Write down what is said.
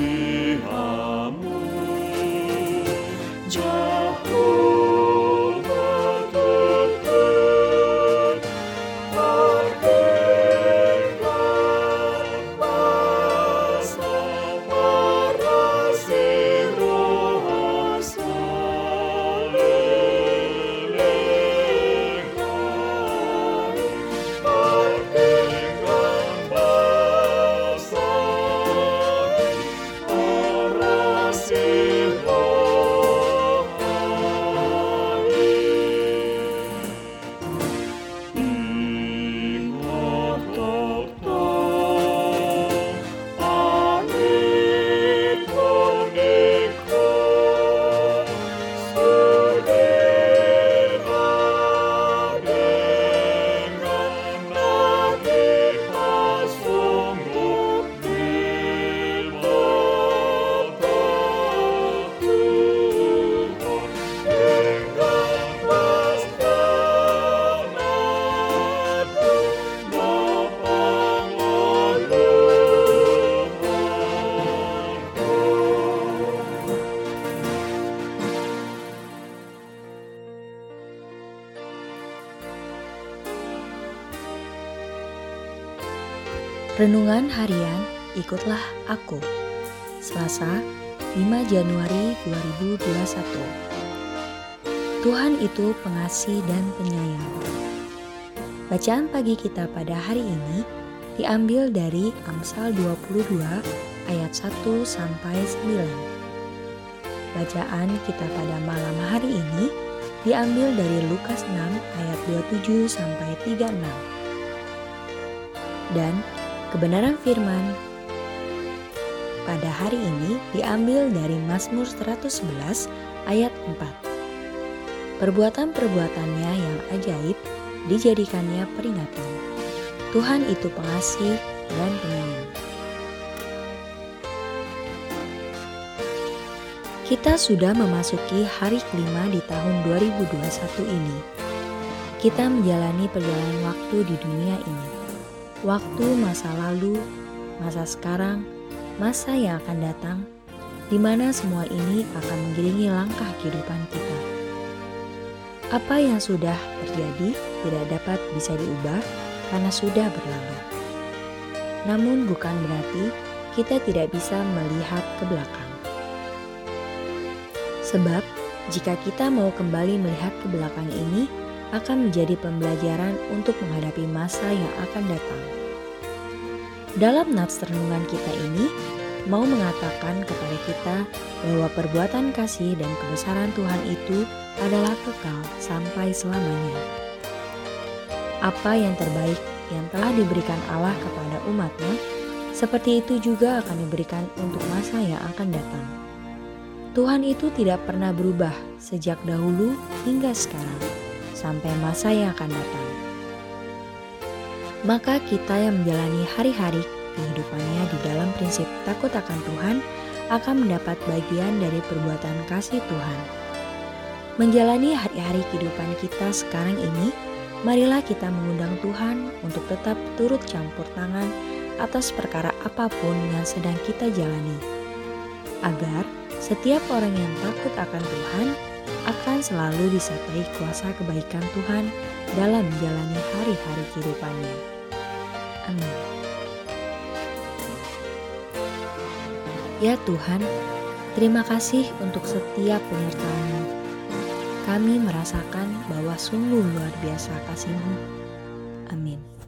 see. Renungan Harian Ikutlah Aku. Selasa 5 Januari 2021 Tuhan itu pengasih dan penyayang. Bacaan pagi kita pada hari ini diambil dari Amsal 22 ayat 1 sampai 9 Bacaan kita pada malam hari ini diambil dari Lukas 6 ayat 27 sampai 36 dan Kebenaran firman pada hari ini diambil dari Mazmur 111 ayat 4. Perbuatan-perbuatannya yang ajaib dijadikannya peringatan. Tuhan itu pengasih dan penyayang. Kita sudah memasuki hari kelima di tahun 2021 ini. Kita menjalani perjalanan waktu di dunia ini waktu masa lalu, masa sekarang, masa yang akan datang, di mana semua ini akan mengiringi langkah kehidupan kita. Apa yang sudah terjadi tidak dapat bisa diubah karena sudah berlalu. Namun bukan berarti kita tidak bisa melihat ke belakang. Sebab jika kita mau kembali melihat ke belakang ini, akan menjadi pembelajaran untuk menghadapi masa yang akan datang. Dalam nats renungan kita ini, mau mengatakan kepada kita bahwa perbuatan kasih dan kebesaran Tuhan itu adalah kekal sampai selamanya. Apa yang terbaik yang telah diberikan Allah kepada umatnya, seperti itu juga akan diberikan untuk masa yang akan datang. Tuhan itu tidak pernah berubah sejak dahulu hingga sekarang sampai masa yang akan datang. Maka kita yang menjalani hari-hari kehidupannya di dalam prinsip takut akan Tuhan akan mendapat bagian dari perbuatan kasih Tuhan. Menjalani hari-hari kehidupan kita sekarang ini, marilah kita mengundang Tuhan untuk tetap turut campur tangan atas perkara apa pun yang sedang kita jalani. Agar setiap orang yang takut akan Tuhan akan selalu disertai kuasa kebaikan Tuhan dalam menjalani hari-hari kehidupannya. Amin. Ya Tuhan, terima kasih untuk setiap penyertaan-Mu. Kami merasakan bahwa sungguh luar biasa kasih-Mu. Amin.